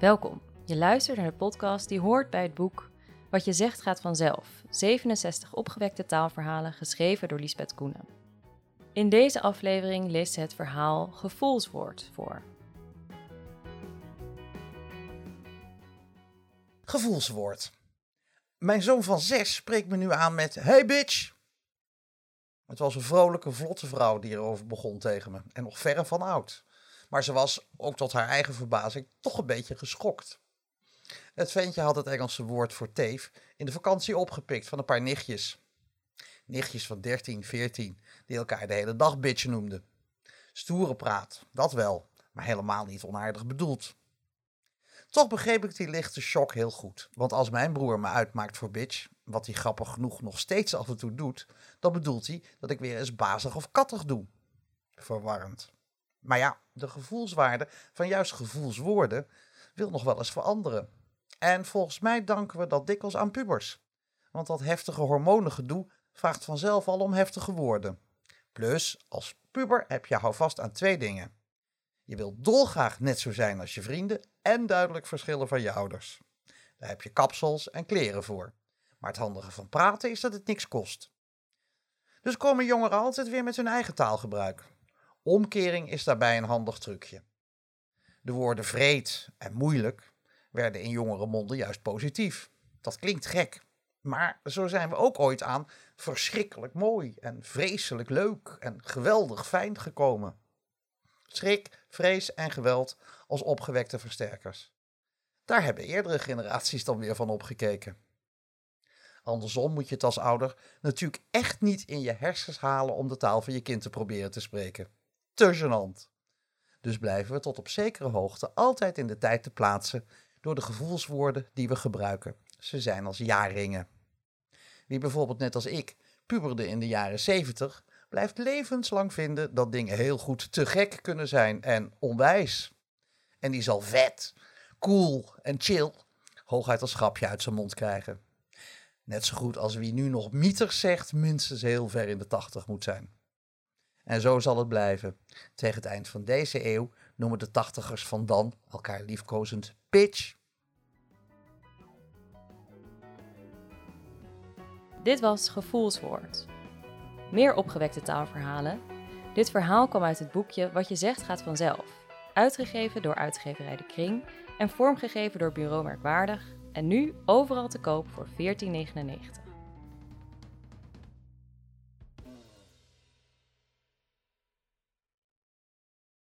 Welkom. Je luistert naar de podcast die hoort bij het boek Wat je zegt gaat vanzelf. 67 opgewekte taalverhalen geschreven door Lisbeth Koenen. In deze aflevering leest ze het verhaal Gevoelswoord voor. Gevoelswoord. Mijn zoon van zes spreekt me nu aan met Hey bitch! Het was een vrolijke, vlotte vrouw die erover begon tegen me. En nog verre van oud. Maar ze was, ook tot haar eigen verbazing, toch een beetje geschokt. Het ventje had het Engelse woord voor teef in de vakantie opgepikt van een paar nichtjes. Nichtjes van 13, 14, die elkaar de hele dag bitch noemden. Stoere praat, dat wel, maar helemaal niet onaardig bedoeld. Toch begreep ik die lichte shock heel goed. Want als mijn broer me uitmaakt voor bitch, wat hij grappig genoeg nog steeds af en toe doet, dan bedoelt hij dat ik weer eens bazig of kattig doe. Verwarrend. Maar ja, de gevoelswaarde van juist gevoelswoorden wil nog wel eens veranderen. En volgens mij danken we dat dikwijls aan pubers. Want dat heftige hormonengedoe vraagt vanzelf al om heftige woorden. Plus, als puber heb je houvast aan twee dingen. Je wilt dolgraag net zo zijn als je vrienden en duidelijk verschillen van je ouders. Daar heb je kapsels en kleren voor. Maar het handige van praten is dat het niks kost. Dus komen jongeren altijd weer met hun eigen taalgebruik. Omkering is daarbij een handig trucje. De woorden vreed en moeilijk werden in jongere monden juist positief. Dat klinkt gek, maar zo zijn we ook ooit aan verschrikkelijk mooi en vreselijk leuk en geweldig fijn gekomen. Schrik, vrees en geweld als opgewekte versterkers. Daar hebben eerdere generaties dan weer van opgekeken. Andersom moet je het als ouder natuurlijk echt niet in je hersens halen om de taal van je kind te proberen te spreken. Te. Dus blijven we tot op zekere hoogte altijd in de tijd te plaatsen door de gevoelswoorden die we gebruiken. Ze zijn als jaarringen. Wie bijvoorbeeld net als ik puberde in de jaren 70, blijft levenslang vinden dat dingen heel goed te gek kunnen zijn en onwijs. En die zal vet, cool en chill hooguit als grapje uit zijn mond krijgen. Net zo goed als wie nu nog mieters zegt, minstens heel ver in de tachtig moet zijn. En zo zal het blijven. Tegen het eind van deze eeuw noemen de tachtigers van dan elkaar liefkozend bitch. Dit was Gevoelswoord. Meer opgewekte taalverhalen. Dit verhaal kwam uit het boekje Wat je zegt gaat vanzelf. Uitgegeven door uitgeverij De Kring en vormgegeven door Bureau Merkwaardig. En nu overal te koop voor 14,99.